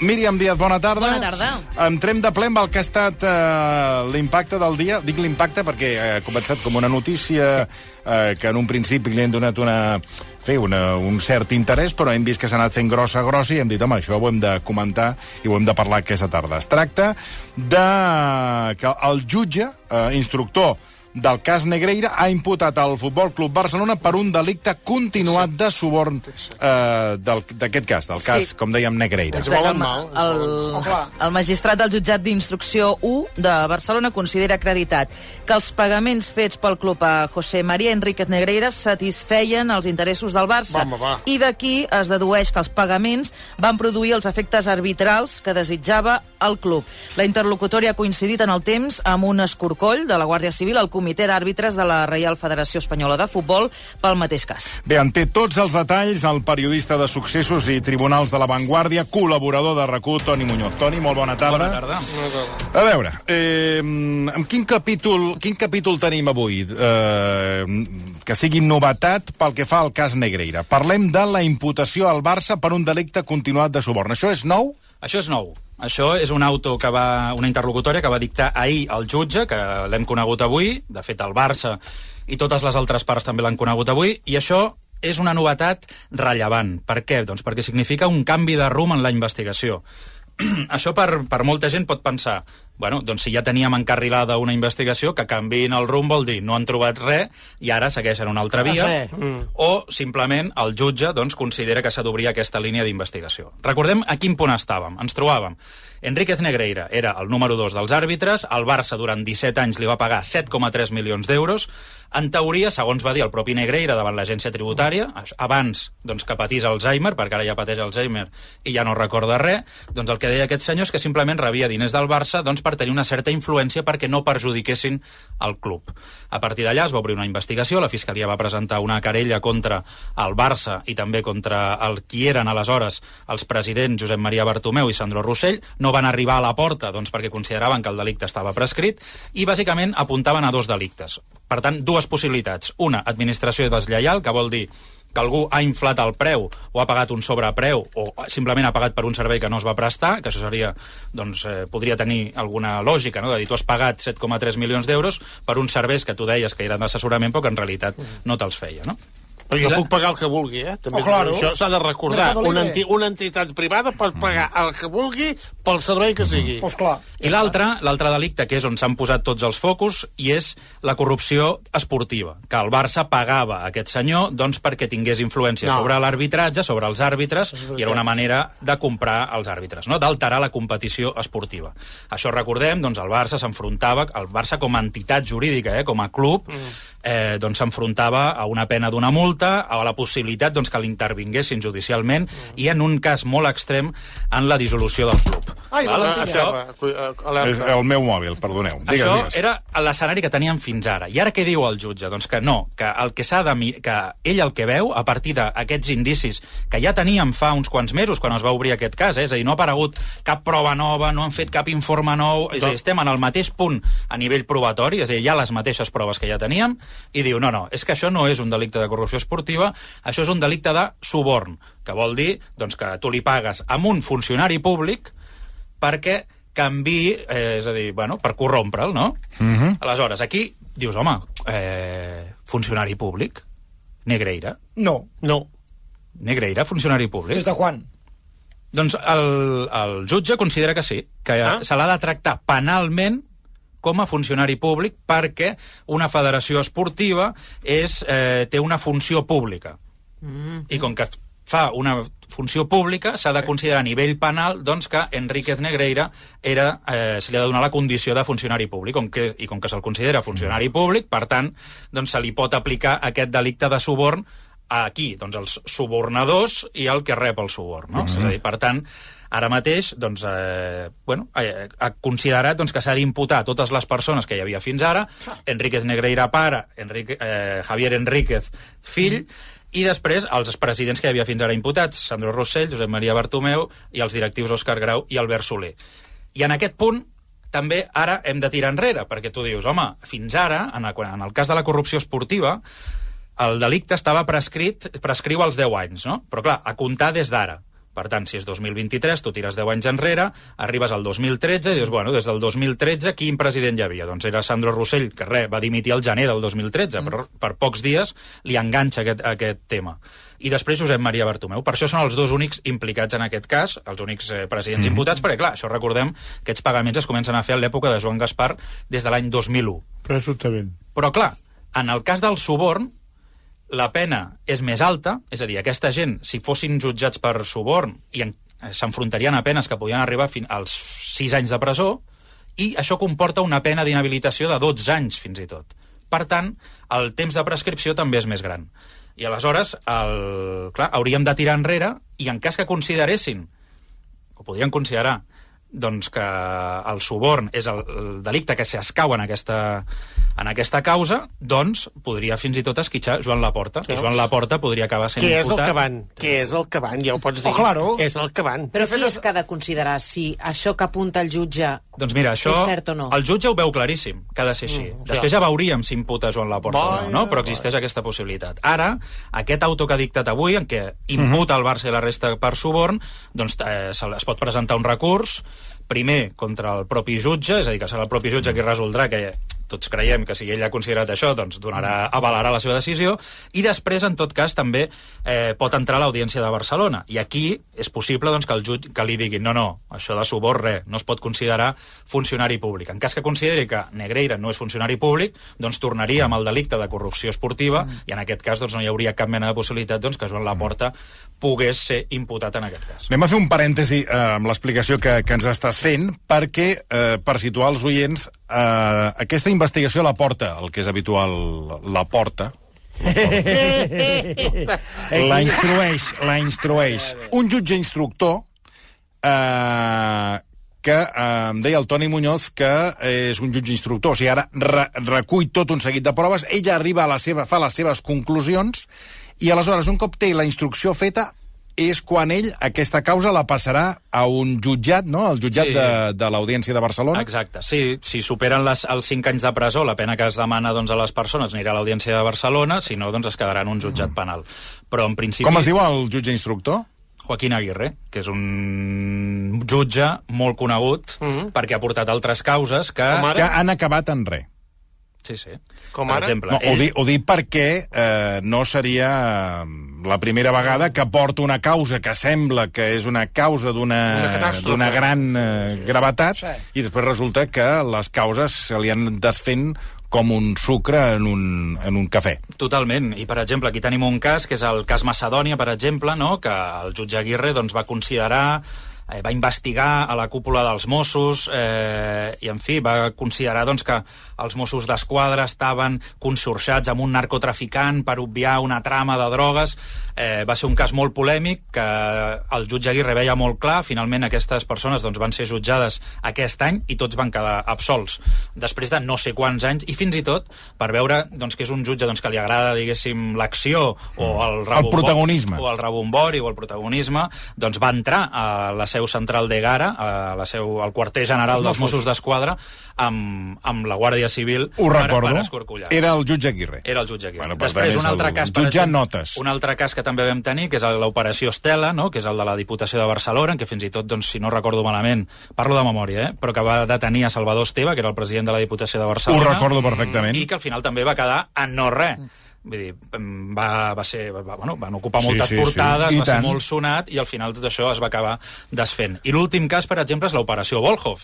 Míriam Díaz, bona tarda. Bona tarda. Entrem de ple amb el que ha estat eh, l'impacte del dia. Dic l'impacte perquè ha començat com una notícia sí. eh, que en un principi li hem donat una, fer una, un cert interès, però hem vist que s'ha anat fent grossa, grossa, i hem dit, home, això ho hem de comentar i ho hem de parlar aquesta tarda. Es tracta de que el jutge, eh, instructor del cas Negreira ha imputat al Futbol Club Barcelona per un delicte continuat de suborn eh, d'aquest cas, del cas, Sí. com dèiem, Negreira. Ens Exacte, el, mal, ens el, volen- Oh, el magistrat del jutjat d'instrucció 1 de Barcelona considera acreditat que els pagaments fets pel club a José María Enríquez Negreira satisfeien els interessos del Barça. Home, va. I d'aquí es dedueix que els pagaments van produir els efectes arbitrals que desitjava el club. La interlocutòria ha coincidit en el temps amb un escorcoll de la Guàrdia Civil al comitè d'àrbitres de la Reial Federació Espanyola de Futbol pel mateix cas. Bé, en té tots els detalls el periodista de successos i tribunals de la Vanguardia, col·laborador de RAC1, Toni Muñoz. Toni, molt bona tarda. Bona tarda. A veure, eh, amb quin capítol, quin capítol tenim avui eh, que sigui novetat pel que fa al cas Negreira? Parlem de la imputació al Barça per un delicte continuat de suborn. Això és nou? Això és nou. Això és un auto que va, una interlocutòria que va dictar ahir el jutge, que l'hem conegut avui, de fet el Barça i totes les altres parts també l'han conegut avui, i això és una novetat rellevant. Per què? Doncs perquè significa un canvi de rumb en la investigació. això per, per molta gent pot pensar bueno, doncs si ja teníem encarrilada una investigació, que canviïn el rumb vol dir no han trobat res i ara segueixen una altra via, res. Mm. o simplement el jutge doncs, considera que s'ha d'obrir aquesta línia d'investigació. Recordem a quin punt estàvem. Ens trobàvem. Enríquez Negreira era el número 2 dels àrbitres, el Barça durant 17 anys li va pagar 7,3 milions d'euros. En teoria, segons va dir el propi Negreira davant l'agència tributària, abans doncs, que patís Alzheimer, perquè ara ja pateix Alzheimer i ja no recorda res, doncs el que deia aquest senyor és que simplement rebia diners del Barça doncs, per tenir una certa influència perquè no perjudiquessin el club. A partir d'allà es va obrir una investigació, la Fiscalia va presentar una querella contra el Barça i també contra el qui eren aleshores els presidents Josep Maria Bartomeu i Sandro Rossell, no van arribar a la porta doncs, perquè consideraven que el delicte estava prescrit i bàsicament apuntaven a dos delictes. Per tant, dues possibilitats. Una, administració deslleial, que vol dir que algú ha inflat el preu o ha pagat un sobrepreu o simplement ha pagat per un servei que no es va prestar, que això seria, doncs, eh, podria tenir alguna lògica, no? de dir, tu has pagat 7,3 milions d'euros per uns serveis que tu deies que eren d'assessorament però que en realitat no te'ls feia, no? Però jo puc pagar el que vulgui, eh? També Oh, claro. Això s'ha de recordar. Una, enti una entitat privada pot pagar el que vulgui pel servei que sigui. Pues clar. I l'altre, l'altre delicte, que és on s'han posat tots els focus, i és la corrupció esportiva, que el Barça pagava a aquest senyor doncs, perquè tingués influència No. sobre l'arbitratge, sobre els àrbitres, i era una manera de comprar els àrbitres, no? d'alterar la competició esportiva. Això recordem, doncs el Barça s'enfrontava, el Barça com a entitat jurídica, eh, com a club, eh, doncs s'enfrontava a una pena d'una multa, a la possibilitat doncs, que l'intervinguessin judicialment, i en un cas molt extrem, en la dissolució del club. Ai, Val? la A plantilla. terra, cu- eh, És el meu mòbil, perdoneu. Digues, Això digues. era l'escenari que teníem fins ara. I ara què diu el jutge? Doncs que no, que el que de... mi- que ell el que veu, a partir d'aquests indicis que ja teníem fa uns quants mesos, quan es va obrir aquest cas, eh? és a dir, no ha aparegut cap prova nova, no han fet cap informe nou, és a dir, estem en el mateix punt a nivell probatori, és a dir, hi ha les mateixes proves que ja teníem, i diu, no, no, és que això no és un delicte de corrupció esportiva, això és un delicte de suborn, que vol dir doncs, que tu li pagues a un funcionari públic perquè canvi, eh, és a dir, bueno, per corrompre'l, no? Mm -hmm. Aleshores, aquí dius, home, eh, funcionari públic, Negreira, No. No. Negreira, funcionari públic. Des de quan? Doncs el, el jutge considera que sí, que Ah. se l'ha de tractar penalment com a funcionari públic perquè una federació esportiva és, eh, té una funció pública. Mm. I com que fa una funció pública, s'ha de considerar a nivell penal doncs, que Enríquez Negreira era, eh, se li ha de donar la condició de funcionari públic, com que, i com que se'l considera funcionari públic, per tant, doncs, se li pot aplicar aquest delicte de suborn aquí, doncs els subornadors i el que rep el suborn, no? És a dir, per tant, ara mateix doncs, eh, bueno, eh, ha considerat doncs, que s'ha d'imputar totes les persones que hi havia fins ara, Enríquez Negreira pare, Enrique, eh, Javier Enríquez fill, I després, els presidents que hi havia fins ara imputats, Sandro Rossell, Josep Maria Bartomeu, i els directius Òscar Grau i Albert Soler. I en aquest punt, també ara hem de tirar enrere, perquè tu dius, home, fins ara, en el, en el cas de la corrupció esportiva, el delicte estava prescrit, prescriu als 10 anys, no? Però clar, a comptar des d'ara. Per tant, si és 2023, tu tires 10 anys enrere, arribes al 2013 i dius, bueno, des del 2013 quin president hi havia? Doncs era Sandro Rossell, que res, va dimitir el gener del 2013, mm. però per pocs dies li enganxa aquest, aquest tema. I després Josep Maria Bartomeu. Per això són els dos únics implicats en aquest cas, els únics eh, presidents mm. imputats, perquè, clar, això recordem que aquests pagaments es comencen a fer a l'època de Joan Gaspar des de l'any 2001. Presumptament. Però, clar, en el cas del suborn, la pena és més alta, és a dir, aquesta gent, si fossin jutjats per suborn, i eh, s'enfrontarien a penes que podien arribar fin als 6 anys de presó, i això comporta una pena d'inhabilitació de 12 anys, fins i tot. Per tant, el temps de prescripció també és més gran. I aleshores, el, clar, hauríem de tirar enrere i en cas que consideressin, o podrien considerar, doncs que el suborn és el, el delicte que s'escau en aquesta, en aquesta causa, doncs podria fins i tot esquitxar Joan Laporta. I Veus? Joan Laporta podria acabar sent Què és el que van? Què és el que van? Ja ho pots dir. Oh, claro. És el que van. Però qui és que ha de considerar si això que apunta el jutge Doncs mira, això, És cert o no? el jutge ho veu claríssim, que ha de ser així. Mm, Després ja veuríem si imputa Joan Laporta o no, però existeix aquesta possibilitat. Ara, aquest auto que ha dictat avui, en què imputa el Barça i la resta per suborn, doncs eh, es pot presentar un recurs, primer contra el propi jutge, és a dir, que serà el propi jutge qui resoldrà que tots creiem que si ell ha considerat això, doncs donarà, avalarà la seva decisió, i després, en tot cas, també eh, pot entrar a l'Audiència de Barcelona. I aquí és possible doncs, que el jutge que li diguin no, no, això de suborn, res, no es pot considerar funcionari públic. En cas que consideri que Negreira no és funcionari públic, doncs tornaria amb el delicte de corrupció esportiva mm. i en aquest cas doncs, no hi hauria cap mena de possibilitat doncs, que Joan Laporta pogués ser imputat en aquest cas. Anem a fer un parèntesi eh, amb l'explicació que, que ens estàs fent, perquè, eh, per situar els oients, eh, aquesta investigació la porta, el que és habitual, la porta, la instrueix, la instrueix. Un jutge instructor eh, que eh, em deia el Toni Muñoz que és un jutge instructor, o sigui, ara re recull tot un seguit de proves, ella arriba a la seva, fa les seves conclusions, i aleshores, un cop té la instrucció feta, és quan ell aquesta causa la passarà a un jutjat, no?, el jutjat Sí. de, de l'Audiència de Barcelona. Exacte, sí, si superen les, els 5 anys de presó, la pena que es demana doncs, a les persones anirà a l'Audiència de Barcelona, si no, doncs es quedarà en un jutjat penal. Però en principi... Com es diu el jutge instructor? Joaquín Aguirre, que és un jutge molt conegut mm -hmm. perquè ha portat altres causes que... Que han acabat en res. Sí, sí. Com per ara? exemple, No, ho, dic, ho dic perquè eh, no seria eh, la primera vegada que porta una causa que sembla que és una causa d'una gran eh, gravetat Sí. i després resulta que les causes se li han desfent com un sucre en un, en un cafè. Totalment. I, per exemple, aquí tenim un cas, que és el cas Macedònia, per exemple, no? que el jutge Aguirre doncs, va considerar eh, va investigar a la cúpula dels Mossos eh, i, en fi, va considerar doncs, que els Mossos d'Esquadra estaven consorciats amb un narcotraficant per obviar una trama de drogues. Eh, va ser un cas molt polèmic que el jutge Aguirre veia molt clar. Finalment, aquestes persones doncs, van ser jutjades aquest any i tots van quedar absolts després de no sé quants anys i fins i tot per veure doncs, que és un jutge doncs, que li agrada, diguéssim, l'acció o el, rebombori- protagonisme. o el rebombori o el protagonisme, doncs va entrar a la seu central de Gara, a la seu, al quarter general Els dels Mossos. D'Esquadra, amb, amb la Guàrdia Civil Ho per, recordo. per escorcollar. Era el jutge Aguirre. Era el jutge Aguirre. Bueno, per Després, tant, és un altre el cas... per jutjat exemple, notes. Un altre cas que també vam tenir, que és l'operació Estela, no? que és el de la Diputació de Barcelona, en què fins i tot, doncs, si no recordo malament, parlo de memòria, eh? però que va detenir a Salvador Esteve, que era el president de la Diputació de Ho Barcelona. recordo perfectament. I que al final també va quedar en no res. Vull dir, va, va ser, va, bueno, van ocupar Sí, moltes sí, sí. portades, I va ser tant. molt sonat i al final tot això es va acabar desfent. I l'últim cas, per exemple, és l'operació Volhov.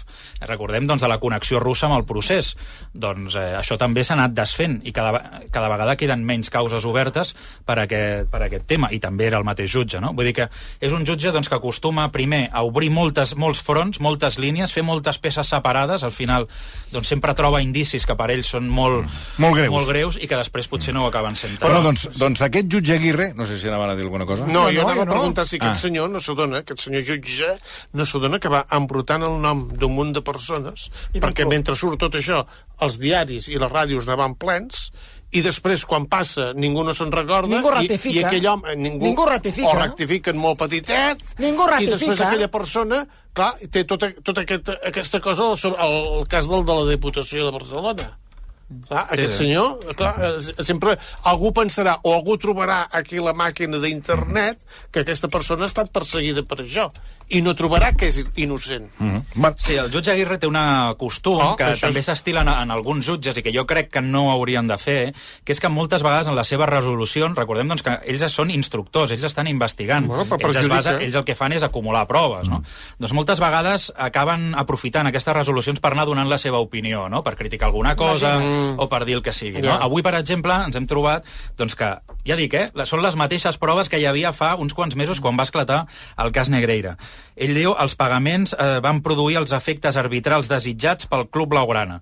Recordem doncs, de la connexió russa amb el procés. Doncs eh, això també s'ha anat desfent i cada, cada vegada queden menys causes obertes per aquest, per aquest tema. I també era el mateix jutge, no? Vull dir que és un jutge doncs, que acostuma primer a obrir moltes, molts fronts, moltes línies, fer moltes peces separades. Al final doncs, sempre troba indicis que per ells són molt, Molt greus. molt greus i que després potser no ho acaben sent. Però, doncs, doncs aquest jutge Aguirre, no sé si anaven a dir alguna cosa. No, No, jo no, anava jo a no. preguntar si aquest Ah. senyor no s'adona, aquest senyor jutge, no s'adona que va embrutant el nom d'un munt de persones, I perquè tot. mentre surt tot això, els diaris i les ràdios anaven plens, i després, quan passa, ningú no se'n recorda... Ningú i- rectifica. I, aquell home... eh, Ningú, Ningú rectifica. O rectifiquen molt petitet. Ningú I després aquella persona, clar, té tota, tota aquesta, aquesta cosa sobre el, el cas del de la Diputació de Barcelona. Clar, aquest sí. senyor, clar, eh, sempre algú pensarà o algú trobarà aquí la màquina d'internet que aquesta persona ha estat perseguida per això i no trobarà que és innocent. Mm -hmm. Sí, el jutge Aguirre té una costum Oh, que també és- s'estila en, en alguns jutges i que jo crec que no haurien de fer, que és que moltes vegades en les seves resolucions, recordem doncs, que ells són instructors, ells estan investigant. Bueno, però ells, es basa, ells el que fan és acumular proves, no? Doncs moltes vegades acaben aprofitant aquestes resolucions per anar donant la seva opinió, no? Per criticar alguna cosa Imagina't. o per dir el que sigui, no? Ja. Avui, per exemple, ens hem trobat doncs, que, ja dic, eh, són les mateixes proves que hi havia fa uns quants mesos quan va esclatar el cas Negreira. Ell diu els pagaments eh, van produir els efectes arbitrals desitjats pel club blaugrana.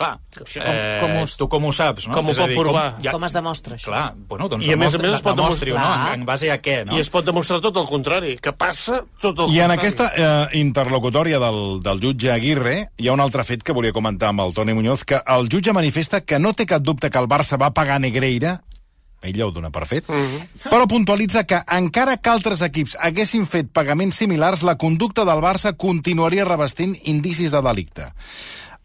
Clar, eh, com ho- tu com ho saps, no? Com ho pot dir, provar? Com es demostra, això? Clar, bueno, doncs I a més a més es pot demostrar. no? En, en base a què, no? I es pot demostrar tot el contrari, que passa tot el I en contrari. aquesta eh, interlocutòria del, del jutge Aguirre hi ha un altre fet que volia comentar amb el Toni Muñoz, que el jutge manifesta que no té cap dubte que el Barça va pagar Negreira ell ja ho dona per fet, però puntualitza que encara que altres equips haguessin fet pagaments similars, la conducta del Barça continuaria revestint indicis de delicte.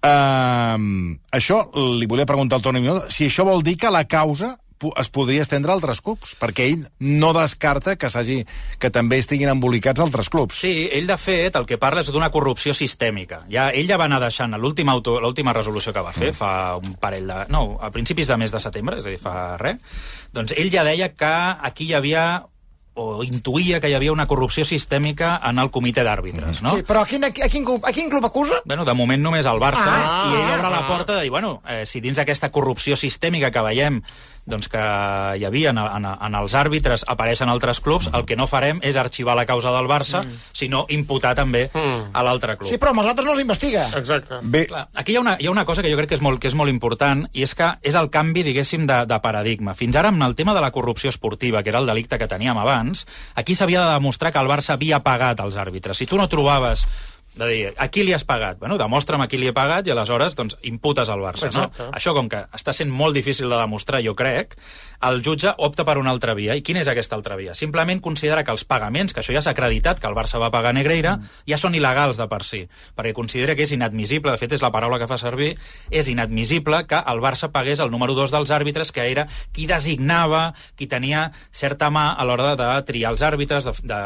Uh, això li volia preguntar al Toni Muñoz, si això vol dir que la causa es podria estendre a altres clubs, perquè ell no descarta que s'hagi que també estiguin embolicats altres clubs. Sí, ell de fet el que parla és d'una corrupció sistèmica. Ja, ell ja va anar deixant l'última auto- l'última resolució que va fer, fa un parell de... No, a principis de mes de setembre, és a dir, fa res, doncs ell ja deia que aquí hi havia o intuïa que hi havia una corrupció sistèmica en el comitè d'àrbitres, no? Sí, però a quin, a, quin, club- a quin club acusa? Bueno, de moment només el Barça, Ah, i ell obre ah. la porta de dir, bueno, eh, si dins aquesta corrupció sistèmica que veiem doncs que hi havia en, en, en els àrbitres apareixen altres clubs, el que no farem és arxivar la causa del Barça, sinó imputar també Mm. a l'altre club. Sí, però amb els altres no els investiga. Exacte. Bé, Clar, aquí hi ha, una, hi ha una cosa que jo crec que és molt, que és molt important i és que és el canvi, diguéssim, de, de paradigma. Fins ara, amb el tema de la corrupció esportiva, que era el delicte que teníem abans, aquí s'havia de demostrar que el Barça havia pagat als àrbitres. Si tu no trobaves de dir, a qui li has pagat? Bueno, demostra'm a qui li he pagat i aleshores doncs, imputes al Barça. No? Exacte. Això, com que està sent molt difícil de demostrar, jo crec, el jutge opta per una altra via. I quina és aquesta altra via? Simplement considera que els pagaments, que això ja s'ha acreditat, que el Barça va pagar Negreira, mm. ja són il·legals de per si. Perquè considera que és inadmissible, de fet és la paraula que fa servir, és inadmissible que el Barça pagués el número 2 dels àrbitres, que era qui designava, qui tenia certa mà a l'hora de triar els àrbitres, de, de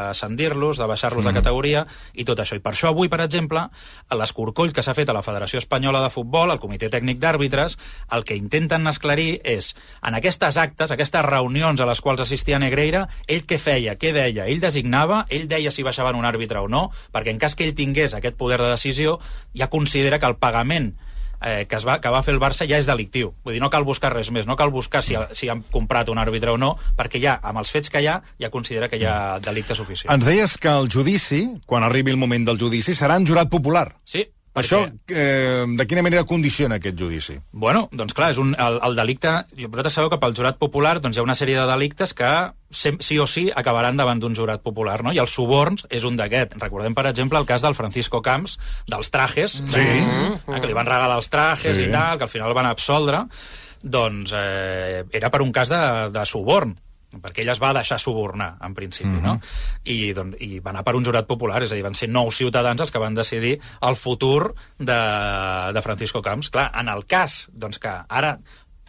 de baixar-los mm. de categoria, i tot això. I per això avui, per exemple, a l'escorcoll que s'ha fet a la Federació Espanyola de Futbol, al Comitè Tècnic d'Àrbitres, el que intenten esclarir és, en aquestes actes, aquestes reunions a les quals assistia Negreira, ell què feia, què deia? Ell designava, ell deia si baixaven un àrbitre o no, perquè en cas que ell tingués aquest poder de decisió, ja considera que el pagament eh, que, es va, que va fer el Barça ja és delictiu. Vull dir, no cal buscar res més, no cal buscar si, si han comprat un àrbitre o no, perquè ja, amb els fets que hi ha, ja considera que hi ha delicte suficient. ens deies que el judici, quan arribi el moment del judici, serà en jurat popular. Sí, Això, eh, de quina manera condiciona aquest judici? Bueno, doncs clar, és un, el, el delicte... Vosaltres sabeu que pel jurat popular doncs, hi ha una sèrie de delictes que sem- sí o sí acabaran davant d'un jurat popular, no? I els suborns és un d'aquest. Recordem, per exemple, el cas del Francisco Camps, dels trajes, sí. que li van regalar els trajes sí. i tal, que al final el van absoldre, doncs eh, era per un cas de, de suborn perquè ell es va deixar subornar, en principi, no? I, doncs, I va anar per un jurat popular, és a dir, van ser nou ciutadans els que van decidir el futur de, de Francisco Camps. Clar, en el cas, doncs que ara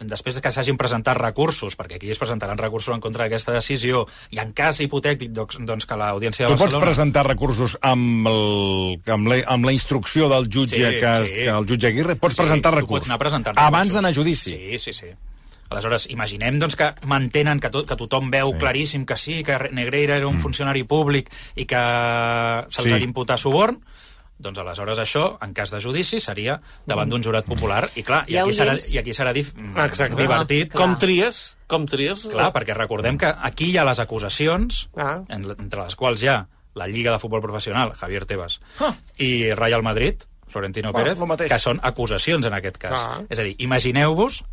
després de que s'hagin presentat recursos, perquè aquí es presentaran recursos en contra d'aquesta decisió, i en cas hipotètic doncs, doncs que l'Audiència de Tu pots Barcelona... presentar recursos amb, el, amb, la, amb la instrucció del jutge, Sí, que, sí. que el jutge Aguirre? Pots Sí, presentar recursos? Pots anar Abans d'anar a judici? Sí, sí, sí. Aleshores, imaginem doncs, que mantenen que, tot, que tothom veu Sí. claríssim que sí, que Negreira era un mm. funcionari públic i que se'ls Sí. sí. ha d'imputar suborn, doncs aleshores això, en cas de judici, seria davant d'un jurat popular. I clar, i aquí serà, i aquí serà dif mm, Exacte. divertit. Com tries? Com tries? Clar, perquè recordem que aquí hi ha les acusacions, Ah. en, entre les quals hi ha la Lliga de Futbol Professional, Javier Tebas, Ah. i Real Madrid, Florentino Bueno, Pérez, que són acusacions en aquest cas. Ah. És a dir, imagineu-vos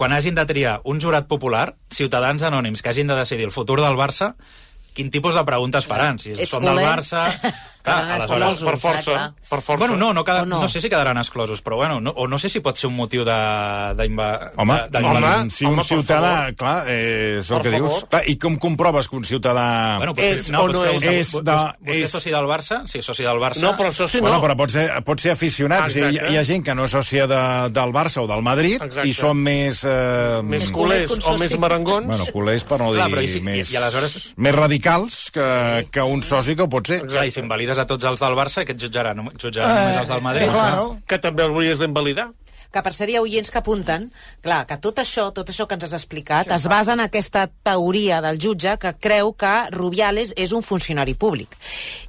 quan hagin de triar un jurat popular, ciutadans anònims que hagin de decidir el futur del Barça, quin tipus de preguntes faran? Si Ets són del culer? Barça, Aleshores- exclosos. Per força, clar. per força. Bueno, no, no, cada, O no? no? sé si quedaran exclosos, però bueno, no, o no sé si pot ser un motiu de... d'inva- Home, de- de- home, si un home, ciutadà, favor. clar, eh, és el Per que dius. favor. Clar, I com comproves que un ciutadà... Bueno, potser, És no, o no és? És de- és- és soci del Barça? Sí, soci del Barça. No, però el soci no. Bueno, però pot ser, pot ser aficionat. És a dir, Exacte. hi ha gent que no és sòcia de, del Barça o del Madrid Exacte. i són més... Eh, Més culers culers o més marangons. Bueno, culers, per no dir Clar, però i si- més, i- i aleshores- més radicals que, que un soci que ho pot ser. Clar, i si invalides a tots els del Barça, que et jutjarà, no, jutjarà Eh, només els del Madrid. eh, claro. que també hauries d'invalidar. que per ser hi ha oients que apunten, clar, que tot això, tot això que ens has explicat, es basa en aquesta teoria del jutge que creu que Rubiales és un funcionari públic.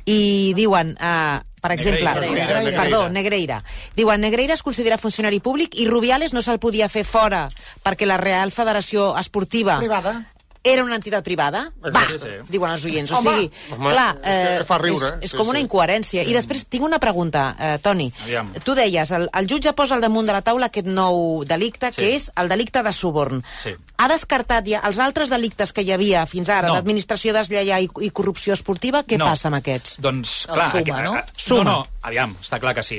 I diuen, eh, per exemple... Negreira. Negreira. Perdó, Negreira. Diuen, Negreira es considera funcionari públic i Rubiales no se'l podia fer fora perquè la Real Federació Esportiva Privada. Era una entitat privada? Va, Sí, sí. diuen els oients. O sigui, Home, clar, és que fa eh, riure, és, és sí, com una sí. incoherència. I després tinc una pregunta, eh, Toni. Aviam. Tu deies, el, el jutge posa al damunt de la taula aquest nou delicte, Sí. que és el delicte de suborn. Sí. Ha descartat ja els altres delictes que hi havia fins ara, No. d'administració deslleial i, i corrupció esportiva? Què No. passa amb aquests? Doncs, El clar... suma, aquí- no? eh, Suma. No, no, aviam, està clar que si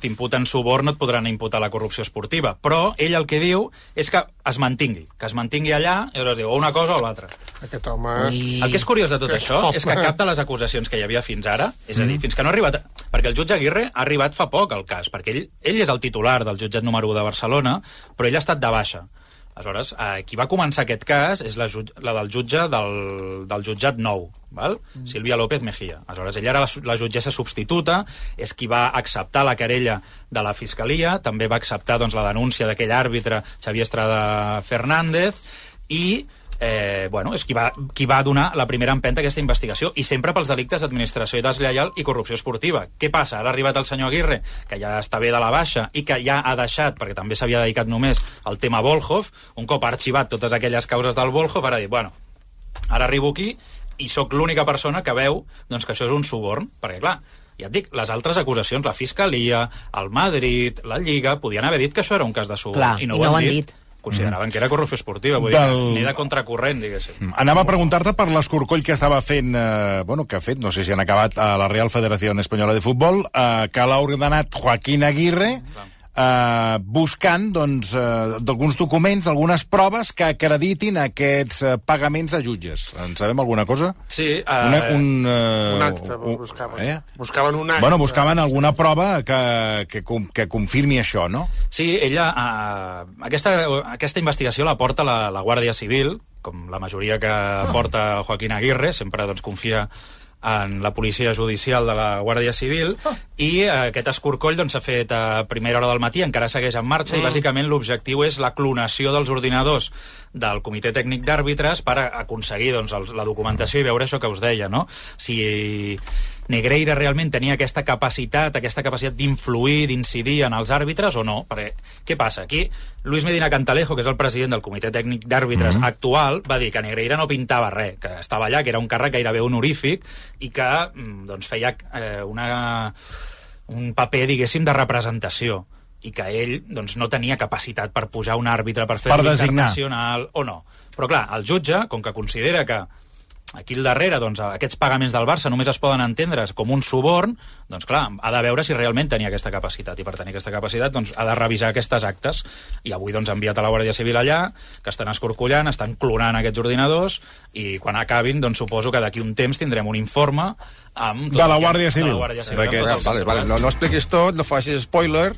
t'imputen suborn no et podran imputar la corrupció esportiva, però ell el que diu és que es mantingui, que es mantingui allà, i llavors diu o una cosa o l'altra. Aquest home... Ui. El que és curiós de tot Aquest això home. és que cap de les acusacions que hi havia fins ara, és a dir, fins que no ha arribat... Perquè el jutge Aguirre ha arribat fa poc al cas, perquè ell, ell és el titular del jutjat número 1 de Barcelona, però ell ha estat de baixa. Aleshores, eh, qui va començar aquest cas és la, la del jutge del, del jutjat nou, val? Mm. Sílvia López Mejía. Aleshores, ella era la, la jutgessa substituta, és qui va acceptar la querella de la Fiscalia, també va acceptar doncs, la denúncia d'aquell àrbitre Xavier Estrada Fernández, i eh, bueno, és qui va, qui va donar la primera empenta a aquesta investigació i sempre pels delictes d'administració deslleial i corrupció esportiva. Què passa? Ara ha arribat el senyor Aguirre, que ja està bé de la baixa i que ja ha deixat, perquè també s'havia dedicat només al tema Volhov, un cop ha arxivat totes aquelles causes del Volhov, ara ha dit, bueno, ara arribo aquí i sóc l'única persona que veu doncs, que això és un suborn, perquè clar, ja et dic, les altres acusacions, la Fiscalia, el Madrid, la Lliga, podien haver dit que això era un cas de suborn, Clar, i no, i ho, no han ho han dit. dit. Consideraven que era corrupció esportiva, vull Del- dir, ni de contracorrent, diguéssim. Anava a preguntar-te per l'escorcoll que estava fent, eh, bueno, que ha fet, no sé si han acabat a la Real Federació Espanyola de Futbol, eh, que l'ha ordenat Joaquín Aguirre, eh, buscant doncs, eh, d'alguns documents, algunes proves que acreditin aquests eh, pagaments a jutges. En sabem alguna cosa? Sí, eh, Una, un, eh, Un acte, un- buscaven. Eh? Buscaven un acte. Bueno, buscaven alguna prova que, que, que confirmi això, no? Sí, ella... Uh, aquesta, aquesta investigació la porta la, la Guàrdia Civil, com la majoria que porta Joaquín Aguirre, sempre doncs, confia en la policia judicial de la Guàrdia Civil i eh, aquest escorcoll doncs, s'ha fet a primera hora del matí, encara segueix en marxa i bàsicament l'objectiu és la clonació dels ordinadors del comitè tècnic d'àrbitres per aconseguir doncs, la documentació i veure això que us deia, no? Si Negreira realment tenia aquesta capacitat, aquesta capacitat d'influir, d'incidir en els àrbitres o no? Perquè, què passa? Aquí, Luis Medina Cantalejo, que és el president del comitè tècnic d'àrbitres Mhm. actual, va dir que Negreira no pintava res, que estava allà, que era un càrrec gairebé honorífic i que mm, doncs, feia eh, una, un paper, diguéssim, de representació i que ell doncs, no tenia capacitat per pujar un àrbitre, per fer Per internacional o no. Però clar, el jutge, com que considera que aquí al darrere doncs, aquests pagaments del Barça només es poden entendre com un suborn, doncs clar, ha de veure si realment tenia aquesta capacitat. I per tenir aquesta capacitat doncs, ha de revisar aquestes actes. I avui doncs, ha enviat a la Guàrdia Civil allà que estan escorcollant, estan clonant aquests ordinadors i quan acabin doncs, suposo que d'aquí un temps tindrem un informe amb tot De la Guàrdia Civil. de la Guàrdia Civil, tot que- Vale, vale, no, no expliquis tot, no facis spoiler,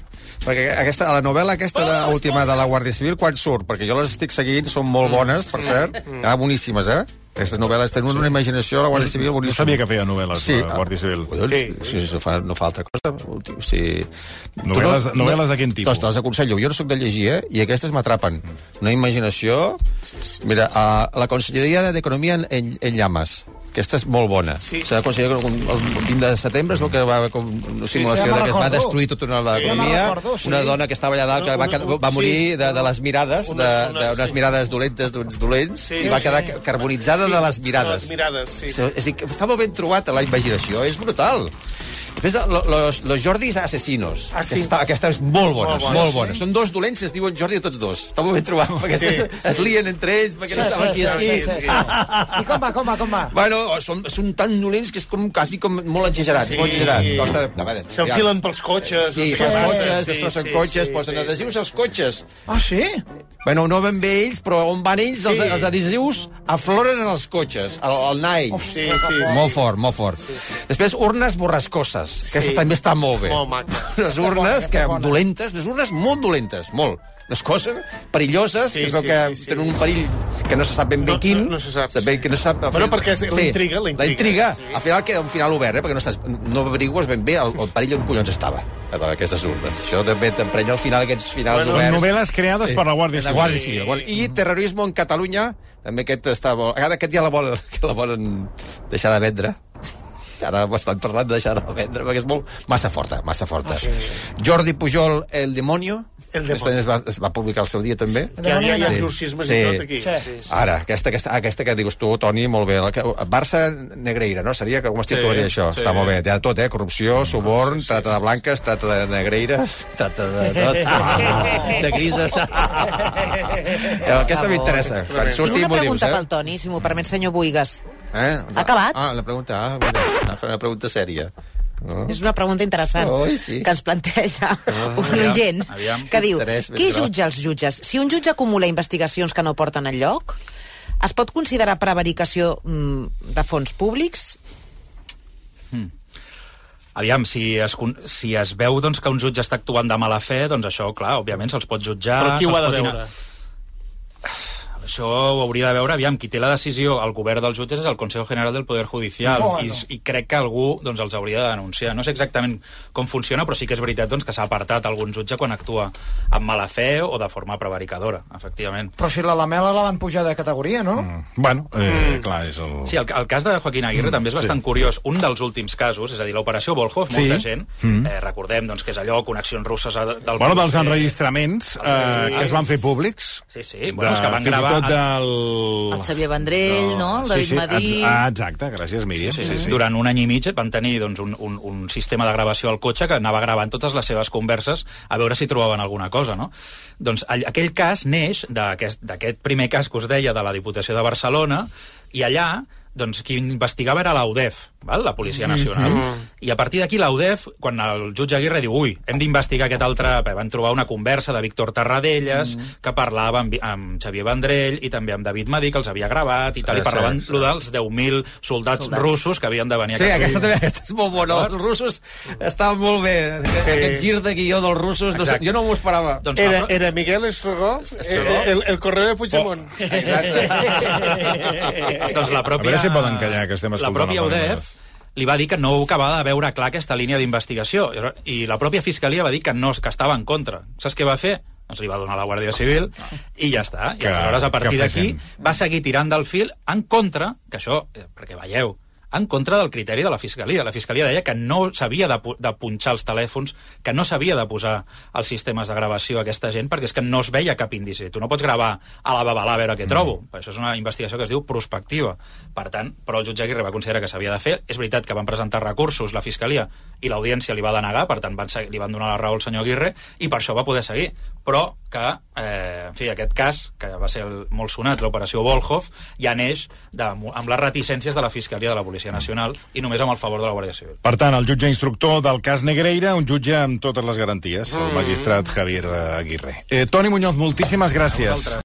perquè aquesta, la novel·la aquesta de, última de la Guàrdia Civil, quan surt? Perquè jo les estic seguint, són molt bones, per cert, ah, boníssimes, eh? Aquestes novel·les tenen una imaginació, la Guàrdia Civil, No boníssima. sabia que feia novel·les, Sí, la Guàrdia Civil. Collons, sí, sí, no, fa, no fa altra cosa. O sigui, Novel·les- tu novel·les de quin tipus? Doncs te les aconsello. Jo no sóc de llegir, eh? I aquestes m'atrapen. Una imaginació... Mira, a la Conselleria d'Economia en, en, en llames. Aquesta és molt bona. Sí. S'ha d'aconseguir que el 20 de setembre és el que va com una simulació sí, ja de que es va destruir tota una Sí. Ja recordo, sí. Una dona que estava allà dalt que va, Una- va sí. morir de, de les mirades, Una- de, una- d'unes sí. mirades dolentes d'uns dolents, Sí, i va sí. quedar carbonitzada de les mirades. De les mirades, sí. Sí. És a dir, que està molt ben trobat a la imaginació, és brutal. Lo- los, los Jordis asesinos. Ah, sí? Aquesta, aquesta és molt bona, Molt molt bona, bona. sí. Són dos dolents que es diuen Jordi de tots dos. Està molt ben trobat, perquè Sí, sí, sí. es lien entre ells, perquè no saben qui és qui. sí, sí, sí. I com va, com va, com va? Bueno, són, són tan dolents que és com, quasi com molt exagerat, Sí. molt exagerat. Costa, a veure, S'enfilen pels cotxes. Sí, es fan cotxes, sí, destrossen sí, cotxes, sí, posen sí, adhesius als cotxes. Ah, sí? Bueno, no ben bé ells, però on van ells, els, Sí. els adhesius afloren en els cotxes, al, al Nike. Sí, sí, sí. Molt fort, molt fort. Sí, sí. Després, urnes borrascoses, que Sí. sí. també està molt bé. Molt maca. Unes urnes que, dolentes, unes urnes molt dolentes, molt. Unes coses perilloses, Sí, que es veu sí, que sí, sí. tenen un perill que no se sap ben bé No- quin. no- no se sap, sap que no se sap Bueno, perquè és la intriga, la intriga. La intriga. Sí. Al final queda un final obert, eh, perquè no, saps, no averigues ben bé el, el perill on collons estava, eh, aquestes urnes. Això també t'emprenya al final, aquests finals Són oberts. novel·les creades per la Guàrdia La Civil. Guàrdia Civil. la Guàrdia- I terrorisme en Catalunya, també aquest està bo. Ara aquest ja la volen, que la volen deixar de vendre. Ara estan parlant de deixar de vendre, perquè és molt massa forta, massa forta. Jordi Pujol, El Demonio. El Demonio. Aquesta es va, es va publicar al seu dia, també. Hi ha, hi ha, hi ha Sí. exorcismes Sí. i tot aquí. Sí. Sí, sí. Ara, aquesta, aquesta, aquesta que dius tu, Toni, molt bé. La que- Barça Negreira, no? Seria que com es titularia Sí, això? sí. Està molt bé. Hi ha tot, eh? Corrupció, suborn, trata de blanques, trata de negreires, trata de tot, de grises. aquesta m'interessa. Quan Tinc una m'ho dius, pregunta eh? pel Toni, si m'ho permet, senyor Buigas. Eh? Ha acabat? Ah, la pregunta, ah, bueno, una pregunta sèria. No? És una pregunta interessant Oi, sí. que ens planteja Ah, un aviam, oient aviam. que diu, qui jutja els jutges? Si un jutge acumula investigacions que no porten enlloc, es pot considerar prevaricació mm, de fons públics? Aviam, si es, si es veu doncs, que un jutge està actuant de mala fe, doncs això, clar, òbviament se'ls pot jutjar... Però qui ho ha de dinar- veure? Això ho hauria de veure, aviam, qui té la decisió al govern dels jutges és el Consejo General del Poder Judicial Bueno. i, i crec que algú doncs, els hauria de denunciar. No sé exactament com funciona, però sí que és veritat doncs, que s'ha apartat algun jutge quan actua amb mala fe o de forma prevaricadora, efectivament. Però si la Lamela la van pujar de categoria, no? Mm. Bueno, eh, clar, és el... Sí, el, el cas de Joaquín Aguirre mm, també és bastant sí. curiós. Un dels últims casos, és a dir, l'operació Volhov, Sí. molta gent, Mm. eh, recordem doncs, que és allò, connexions russes a- del... Bueno, dels enregistraments eh, que es van fer públics. Sí, sí, bueno, és que van gravar- tot del... El Xavier Vendrell, no? El David sí, sí, Madí. Ah, exacte, gràcies, Míriam. Sí, sí, sí. Durant un any i mig van tenir doncs, un, un, un sistema de gravació al cotxe que anava gravant totes les seves converses a veure si trobaven alguna cosa, no? Doncs aquell cas neix d'aquest d'aquest primer cas que us deia de la Diputació de Barcelona i allà doncs qui investigava era l'AUDEF, val? la Policia Nacional. Mm -hmm. I a partir d'aquí l'AUDEF, quan el jutge Aguirre diu ui, hem d'investigar aquest altre... Van trobar una conversa de Víctor Tarradellas mm -hmm. que parlava amb, amb Xavier Vendrell i també amb David Madí, que els havia gravat i tal, Sí, i parlaven sí, sí. dels 10.000 soldats, Soldats. russos que havien de venir a Sí, aquesta també aquesta és molt bona. Els russos estaven molt bé. Sí. Aquest gir de guió dels russos, no jo no m'ho esperava. Doncs Era, la- era Miguel Estrogó, Estrogó. el, el, correu de Puigdemont. Exacte. doncs la pròpia... A veure si poden callar, que estem La escoltant pròpia el programa. UDEF li va dir que no acabava de veure clar aquesta línia d'investigació i la pròpia Fiscalia va dir que no, que estava en contra. Saps què va fer? Doncs li va donar la Guàrdia Civil i ja està. I Que- aleshores, a partir d'aquí, va seguir tirant del fil en contra, que això, eh, perquè veieu, en contra del criteri de la Fiscalia. La Fiscalia deia que no s'havia de, de punxar els telèfons, que no s'havia de posar els sistemes de gravació a aquesta gent, perquè és que no es veia cap indici. Tu no pots gravar a la babalà a veure què trobo. Mm. Això és una investigació que es diu prospectiva. Per tant, però el jutge Aguirre va considerar que s'havia de fer. És veritat que van presentar recursos la Fiscalia i l'audiència li va denegar, per tant van, li van donar la raó al senyor Aguirre i per això va poder seguir. Però que, eh, en fi, aquest cas, que va ser el, molt sonat, l'operació Volhov, ja neix de, amb les reticències de la Fiscalia de la Policia Nacional i només amb el favor de la Guàrdia Civil. Per tant, el jutge instructor del cas Negreira, un jutge amb totes les garanties, el magistrat Javier Aguirre. Eh, Toni Muñoz, moltíssimes gràcies.